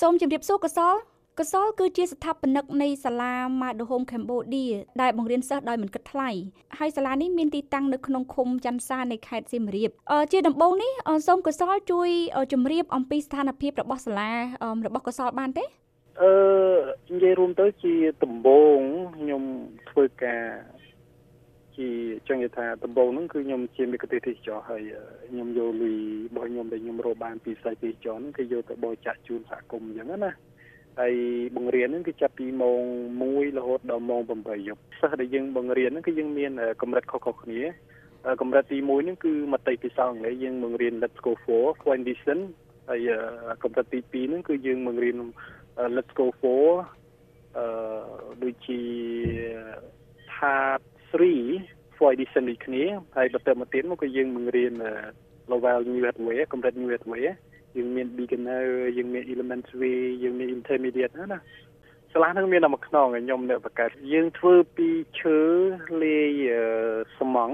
សូមជម្រាបសួរកសលកសលគឺជាស្ថាបនិកនៃសាលា Madhom Cambodia ដែលបង្រៀនសិស្សដោយមិនគិតថ្លៃហើយសាលានេះមានទីតាំងនៅក្នុងឃុំច័ន្ទសានៃខេត្តសៀមរាបជាដំបូងនេះសូមកសលជួយជម្រាបអំពីស្ថានភាពរបស់សាលារបស់កសលបានទេអឺនិយាយរួមទៅជាដំបូងខ្ញុំធ្វើការ ជាចឹងនិយាយថាដំបូងហ្នឹងគឺខ្ញុំជាមេកទេសទេសចរហើយខ្ញុំយកលុយរបស់ខ្ញុំដែលខ្ញុំរកបានពីស្អីទេសចរហ្នឹងគឺយកទៅបរិច្ចាគជូនសហគមន៍អញ្ចឹងណាហើយបង្រៀនហ្នឹងគឺចាប់ពីម៉ោង1រហូតដល់ម៉ោង8យប់សិស្សដែលយើងបង្រៀនហ្នឹងគឺយើងមានកម្រិតខុសៗគ្នាកម្រិតទី1ហ្នឹងគឺមតិពិសោធន៍អង់គ្លេសយើងបង្រៀន Let's go for condition ហើយកម្រិតទី2ហ្នឹងគឺយើងបង្រៀន Let's go for អឺដូចជា part 3 for edition នេះគ្នាហើយបន្តមកទៀតមកគឺយើងបង្រៀន level new way កម្រិត new way យើងមាន beginner យើងមាន elementary យើងមាន intermediate ណាសាលានឹងមានតែមួយខ្នងខ្ញុំនៅបង្កើតយើងធ្វើពីឈើលាយសំង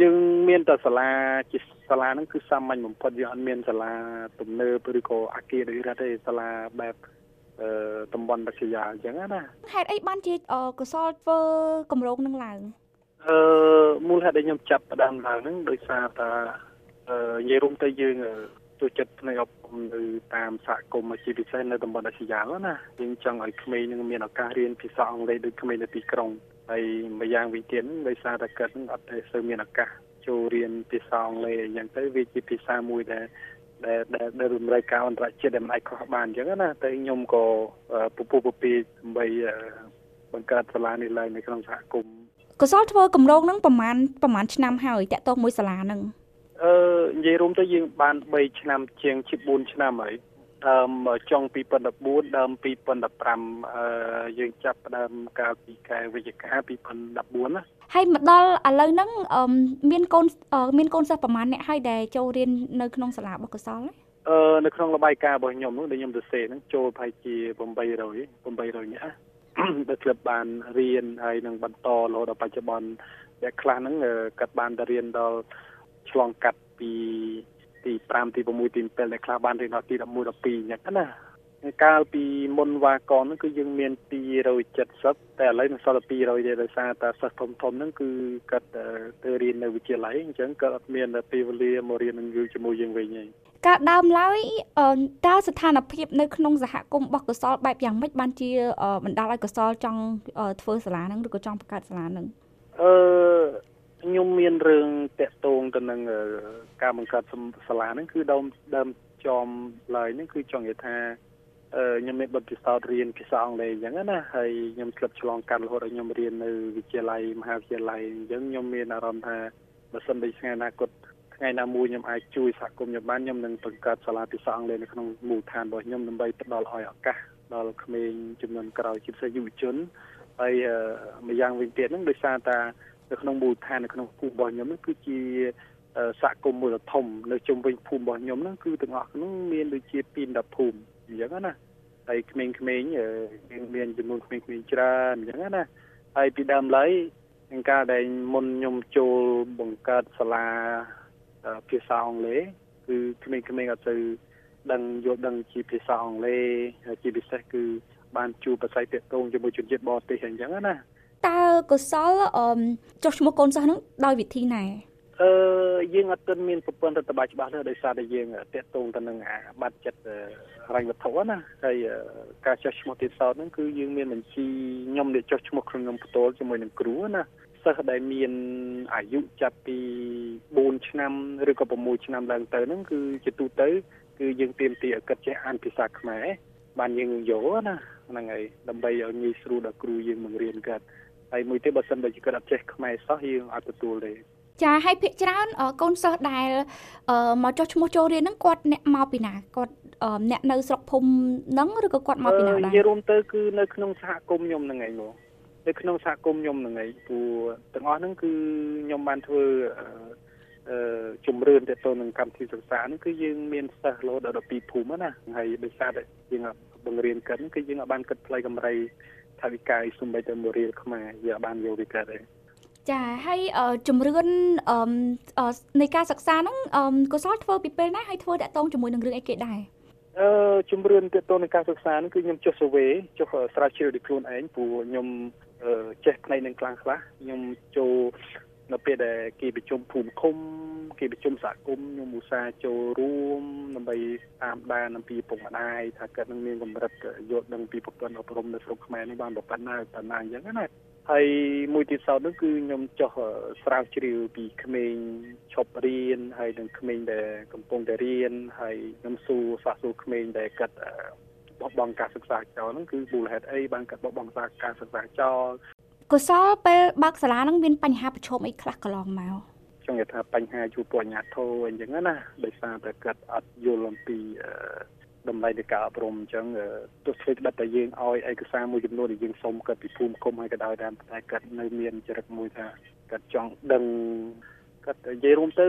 យើងមានតែសាលាជាសាលាហ្នឹងគឺសាមញ្ញបំផុតយើងអត់មានសាលាទំនើបឬក៏អគារឬរ៉ាទេសាលាបែបអឺ តំបន់វិទ្យាអញ្ចឹងណាហេតុអីបានជាកសលធ្វើគម្រោងនឹងឡើងអឺមូលហេតុដែលខ្ញុំចាប់ផ្ដើមឡើងហ្នឹងដោយសារតែអឺនិយាយរួមទៅយើងចូលចិត្តផ្នែកអប់រំនៅតាមសហគមន៍ជាពិសេសនៅតំបន់អាស៊ីយ៉ាណាយើងចង់ឲ្យក្មេងនឹងមានឱកាសរៀនភាសាអង់គ្លេសដូចក្មេងនៅទីក្រុងហើយម្យ៉ាងវិញទៀតដោយសារតែគាត់អត់ទេសូវមានឱកាសចូលរៀនភាសាអង់គ្លេសអញ្ចឹងទៅវាជាភាសាមួយដែល ដែលដែលរំលែកការអន្តរជាតិដែលមិនអាចខុសបានអញ្ចឹងណាតែខ្ញុំក៏ពពុះពពីដើម្បីបង្កើតសាលានេះឡើងនៅក្នុងសហគមន៍កសលធ្វើកម្រងនឹងប្រហែលប្រហែលឆ្នាំហើយតាក់ទងមួយសាលានឹងអឺនិយាយរួមទៅយើងបាន3ឆ្នាំជាងជា4ឆ្នាំហើយ ដើមចុង2014ដើម2015អឺយើងចាប់ផ្ដើមកាលពីខែវិច្ឆិកា2014ណាហើយមកដល់ឥឡូវហ្នឹងមានកូនមានកូនសិស្សប្រហែលអ្នកហើយដែលចូលរៀននៅក្នុងសាលាបកសលអឺនៅក្នុងរបាយការណ៍របស់ខ្ញុំនោះដែលខ្ញុំសរសេរហ្នឹងចូលប្រហែលជា800 800នាក់ដែលធ្លាប់បានរៀនហើយនឹងបន្តរហូតដល់បច្ចុប្បន្នអ្នកខ្លះហ្នឹងគាត់បានទៅរៀនដល់ឆ្លងកាត់ពី ទី5ទី6ទី7ដែលខ្លះបានរៀនដល់ទី11 12អញ្ចឹងណាកាលពីមុនវ៉ាកនហ្នឹងគឺយើងមាន270តែឥឡូវនឹងសល់តែ200ទេដោយសារតែសិស្សធំធំហ្នឹងគឺគាត់ទៅរៀននៅវិទ្យាល័យអញ្ចឹងគាត់អត់មានពេលវេលាមករៀននឹងយូរជាមួយយើងវិញទេការដើមឡើយតើស្ថានភាពនៅក្នុងសហគមន៍របស់កសលបែបយ៉ាងម៉េចបានជាបណ្ដាលឲ្យកសលចង់ធ្វើសាលាហ្នឹងឬក៏ចង់បង្កើតសាលាហ្នឹងអឺ ខ្ញុំមានរឿងតាក់ទងទៅនឹងការបង្កើតសាលាហ្នឹងគឺដើមដើមចំឡើយហ្នឹងគឺចង់និយាយថាខ្ញុំមានបទពិសោធន៍រៀនភាសាអង់គ្លេសអញ្ចឹងណាហើយខ្ញុំធ្លាប់ឆ្លងកាត់រហូតដល់ខ្ញុំរៀននៅវិទ្យាល័យមហាវិទ្យាល័យអញ្ចឹងខ្ញុំមានអារម្មណ៍ថាបើសិនជាថ្ងៃអនាគតថ្ងៃណាមួយខ្ញុំអាចជួយសហគមន៍ខ្ញុំបានខ្ញុំនឹងបង្កើតសាលាភាសាអង់គ្លេសនៅក្នុងមូលដ្ឋានរបស់ខ្ញុំដើម្បីផ្ដល់ឲ្យឱកាសដល់ក្មេងចំនួនក្រោយជាពិសេសយុវជនហើយម្យ៉ាងវិញទៀតហ្នឹងដោយសារតែ នៅក្នុងមូលដ្ឋាននៅក្នុងភូមិរបស់ខ្ញុំហ្នឹងគឺជាសហគមន៍មូលធំនៅជុំវិញភូមិរបស់ខ្ញុំហ្នឹងគឺទាំងអស់ហ្នឹងមានដូចជា210ភូមិអញ្ចឹងណាហើយក្មេងៗយើងមានចំនួនក្មេងៗច្រើនអញ្ចឹងណាហើយពីដើមឡើយនឹងការដែលមុនខ្ញុំចូលបង្កើតសាលាភាសាអង់គ្លេសគឺក្មេងៗអត់ទៅដឹងយល់ដឹងជាភាសាអង់គ្លេសជាពិសេសគឺបានជួបប្រស័យតាក់ទងជាមួយជនជាតិបរទេសអញ្ចឹងណា តើកុសលចុះឈ្មោះកូនសិស្សហ្នឹងដោយវិធីណាអឺយើងអត់ទាន់មានប្រព័ន្ធរដ្ឋបាលច្បាស់ទេដោយសារតែយើងតាក់ទងទៅនឹងអាបាត់ចិត្តរញ្ញវត្ថុណាហើយការចុះឈ្មោះទៀតសោតហ្នឹងគឺយើងមានបញ្ជីខ្ញុំដែលចុះឈ្មោះក្នុងខ្ញុំផ្ទាល់ជាមួយនឹងគ្រូណាសិស្សដែលមានអាយុចាប់ពី4ឆ្នាំឬក៏6ឆ្នាំឡើងទៅហ្នឹងគឺជាទូទៅគឺយើងទៀមទីឲ្យគិតចេះអានភាសាខ្មែរបានយើងយកណាហ្នឹងហើយដើម្បីឲ្យងាយស្រួលដល់គ្រូយើងបង្រៀនគាត់ ហើយមួយទៀតបើសិនបើគាត់អត់ចេះខ្មែរសោះយើងអត់ទទួលទេចាឲ្យភាកច្រើនកូនសិស្សដែលមកចុះឈ្មោះចូលរៀនហ្នឹងគាត់អ្នកមកពីណាគាត់អ្នកនៅស្រុកភូមិហ្នឹងឬក៏គាត់មកពីណាដែរនិយាយរួមទៅគឺនៅក្នុងសហគមន៍ខ្ញុំហ្នឹងឯងមកនៅក្នុងសហគមន៍ខ្ញុំហ្នឹងឯងព្រោះទាំងអស់ហ្នឹងគឺខ្ញុំបានធ្វើអឺជំរឿនទៅទៅនឹងកម្មវិធីសិក្សាហ្នឹងគឺយើងមានសិស្សរហូតដល់12ភូមិណាហើយដោយសារតែយើងបង្រៀនកិនគឺយើងអាចបានគិតផ្លៃកម្រៃ ថាវិការសំបីទៅមួយរៀលខ្មែរយើងបានយកវិការដែរចាហើយជំរឿននៃការសិក្សាហ្នឹងកុសលធ្វើពីពេលណាហើយធ្វើតាក់ទងជាមួយនឹងរឿងអីគេដែរអអឺជំរឿនទាក់ទងនឹងការសិក្សានេះគឺខ្ញុំចុះ survey ចុះស្រាវជ្រាវដោយខ្លួនឯងព្រោះខ្ញុំចេះផ្នែកនឹងខ្លាំងខ្លះខ្ញុំចូល នៅពេលដែលគេប្រជុំភូមិឃុំគេប្រជុំសហគមន៍ខ្ញុំឧស្សាហ៍ចូលរួមដើម្បីតាមដានអំពីពុកម្ដាយថាគាត់នឹងមានកម្រិតយល់ដឹងពីប្រព័ន្ធអប់រំនៅស្រុកខ្មែរនេះបានប៉ុណ្ណាប៉ុណ្ណាអញ្ចឹងណាហើយមួយទៀតសោតនោះគឺខ្ញុំចោះស្រាវជ្រាវពីក្មេងឈប់រៀនហើយនិងក្មេងដែលកំពុងតែរៀនហើយខ្ញុំសួរសាកសួរក្មេងដែលគាត់បោះបង់ការសិក្សាចោលហ្នឹងគឺមូលហេតុអីបានគាត់បោះបង់ការសិក្សាចោល កុសលពេលបើកសាលាហ្នឹងមានបញ្ហាប្រឈមអីខ្លះកន្លងមកចង់និយាយថាបញ្ហាជួបបញ្ហាធោអញ្ចឹងណាដោយសារតែគាត់អត់យល់អំពីតម្លៃនៃការអប់រំអញ្ចឹងទោះធ្វើក្បិតតែយើងឲ្យឯកសារមួយចំនួនដែលយើងសុំគាត់ពីភូមិគុំឲ្យក៏ដោយដែរតែគាត់នៅមានចរិតមួយថាគាត់ចង់ដឹងគាត់និយាយរួមទៅ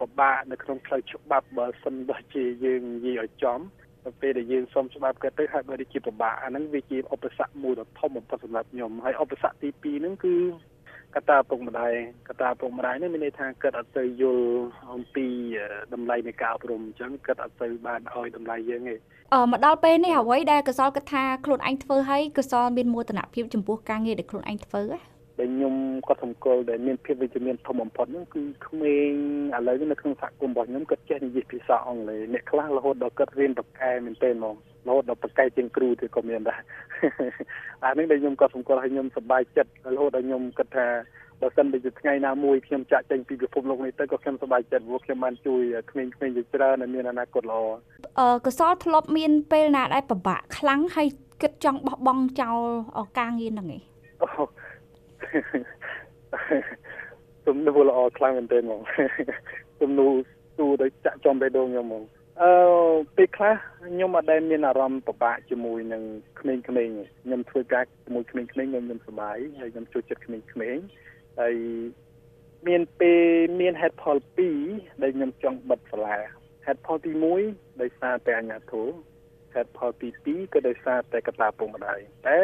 ពិបាកនៅក្នុងផ្លូវច្បាប់បើសិនបើជាយើងនិយាយឲ្យចំ ពេលដែលយើងសុំច្បាប់គាត់ទៅហើយបើដូចជាពិបាកអាហ្នឹងវាជាឧបសគ្គមួយដ៏ធំបំផុតសម្រាប់ខ្ញុំហើយឧបសគ្គទី2ហ្នឹងគឺកតាពុកម្ដាយកតាពុកម្ដាយនេះមានន័យថាគាត់អត់ទៅយល់អំពីតម្លៃនៃការអប់រំអញ្ចឹងគាត់អត់ទៅបានឲ្យតម្លៃយើងទេអឺមកដល់ពេលនេះអ្វីដែលកសលគិតថាខ្លួនឯងធ្វើហើយកសលមានមោទនភាពចំពោះការងារដែលខ្លួនឯងធ្វើ ដែលខ្ញុំគាត់សម្គាល់ដែលមានភាពវិជ្ជមានធំបំផុតហ្នឹងគឺក្មេងឥឡូវនេះនៅក្នុងសហគមន៍របស់ខ្ញុំគាត់ចេះនិយាយភាសាអង់គ្លេសអ្នកខ្លះរហូតដល់គាត់រៀនបកកែមែនទែនហ្មងរហូតដល់បកកែជាងគ្រូទៀតក៏មានដែរអានេះដែលខ្ញុំក៏សម្គាល់ឲ្យខ្ញុំសប្បាយចិត្តរហូតដល់ខ្ញុំគិតថាបើសិនជាថ្ងៃណាមួយខ្ញុំចាក់ចេញពីពិភពលោកនេះទៅក៏ខ្ញុំសប្បាយចិត្តព្រោះខ្ញុំបានជួយក្មេងៗជាច្រើនដែលមានអនាគតល្អអឺកសលធ្លាប់មានពេលណាដែលពិបាកខ្លាំងហើយគិតចង់បោះបង់ចោលការងារហ្នឹងឯង ទំនួលល្អខ្លាំងមែនទែនហ្មងទំនួលទូទៅចាក់ចំបេះដូងខ្ញុំហ្មងអឺពេលខ្លះខ្ញុំអត់ដែលមានអារម្មណ៍ពិបាកជាមួយនឹងក្មេងៗខ្ញុំធ្វើការជាមួយក្មេងៗខ្ញុំខ្ញុំសប្បាយហើយខ្ញុំជួយចិត្តក្មេងៗហើយមានពេលមានហេតុផល2ដែលខ្ញុំចង់បិទសាលាហេតុផលទី1ដោយសារតែអញ្ញាធិហេតុផលទី2ក៏ដោយសារតែកត្តាពុកម្ដាយតែ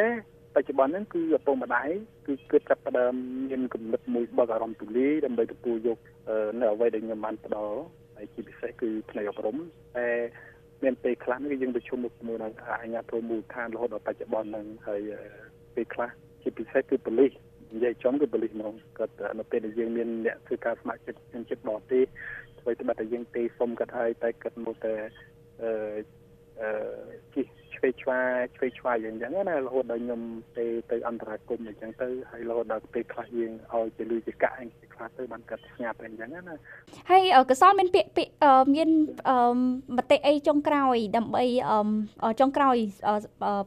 បច្ចុប្បន្នហ្នឹងគឺឪពុកម្ដាយគឺគិតចាប់ផ្ដើមមានគំនិតមួយបើកអារម្មណ៍ទូលាយដើម្បីទទួលយកនៅអ្វីដែលខ្ញុំបានផ្ដល់ហើយជាពិសេសគឺផ្នែកអប់រំតែមានពេលខ្លះគឺយើងប្រជុំមុខជាមួយនឹងអាជ្ញាធរមូលដ្ឋានរហូតដល់បច្ចុប្បន្នហ្នឹងហើយពេលខ្លះជាពិសេសគឺប៉ូលីសនិយាយចំគឺប៉ូលីសហ្មងគាត់នៅពេលដែលយើងមានអ្នកធ្វើការស្ម័គ្រចិត្តជនជាតិបរទេសធ្វើត្បិតតែយើងទេសុំគាត់ហើយតែគាត់មកតែអឺអឺជិះ ឆ្វេងឆ្វាយឆ្វេងឆ្វាយយ៉ាងចឹងណារហូតដល់ខ្ញុំទៅទៅអន្តរាគមន៍អញ្ចឹងទៅហើយរហូតដល់ពេលខ្លះយើងឲ្យជាលុយជាកាក់អីខ្លះទៅបានកាត់ស្ងាត់អញ្ចឹងណាហើយកសលមានពាក្យពាក្យមានមតិអីចុងក្រោយ ដើម្បីចុងក្រោយ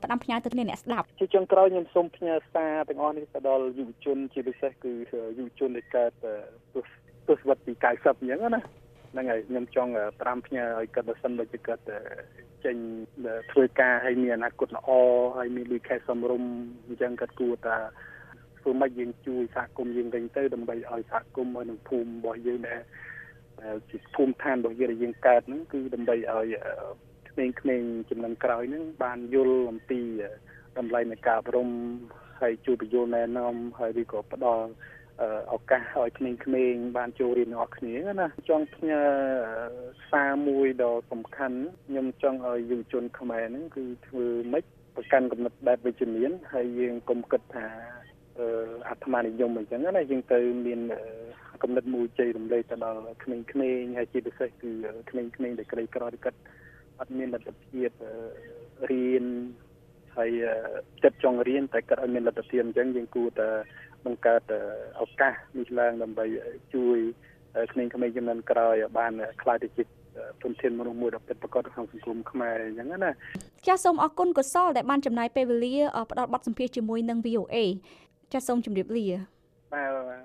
ផ្ដាំផ្ញើទៅគ្នាអ្នកស្ដាប់ជាចុងក្រោយខ្ញុំសូមផ្ញើសារទាំងអស់នេះទៅដល់យុវជនជាពិសេសគឺយុវជនដែលកើតទស្សទស្សវត្សទី90អញ្ចឹងណា ហ្នឹងហើយខ្ញុំចង់ប្រាំផ្ញើឲ្យគាត់បើសិនបើជាគាត់ចេញធ្វើការឲ្យមានអនាគតល្អហើយមានលុយខែសំរុំអញ្ចឹងគាត់គួរតែធ្វើម៉េចយើងជួយសហគមន៍យើងវិញទៅដើម្បីឲ្យសហគមន៍ឲ្យនឹងភូមិរបស់យើងដែលជាភូមិឋានរបស់យើងដែលយើងកើតហ្នឹងគឺដើម្បីឲ្យក្មេងៗចំនួនក្រោយហ្នឹងបានយល់អំពីតម្លៃនៃការអប់រំហើយជួយបញ្យល់ណែនាំហើយវាក៏ផ្ដល់ ឱកាសឲ្យក្មេងៗបានចូលរៀនទាំងអស់គ្នាណាចង់ផ្ញើសារមួយដ៏សំខាន់ខ្ញុំចង់ឲ្យយុវជនខ្មែរហ្នឹងគឺធ្វើម៉េចប្រកាន់កំណត់បែបវិជ្ជមានហើយយើងកុំគិតថាអឺអាត្មានិយមអញ្ចឹងណាយើងទៅមានកំណត់មួយជ័យរំលែកទៅដល់ក្មេងៗហើយជាពិសេសគឺក្មេងៗដែលក្រីក្រដែលគាត់អត់មានលទ្ធភាពរៀន ហើយចិត្តចង់រៀនតែគាត់អត់មានលទ្ធភាពអញ្ចឹងយើងគួរតែបង្កើតឱកាសនេះឡើងដើម្បីជួយក្មេងៗចំនួនក្រោយឲ្យបានខ្លាយទៅជាធនធានមនុស្សមួយដ៏ពិតប្រាកដក្នុងសង្គមខ្មែរអញ្ចឹងណាចាសសូមអរគុណកុសលដែលបានចំណាយពេលវេលាផ្ដល់បទសម្ភាសន៍ជាមួយនឹង VOA ចាសសូមជម្រាបលាបាទ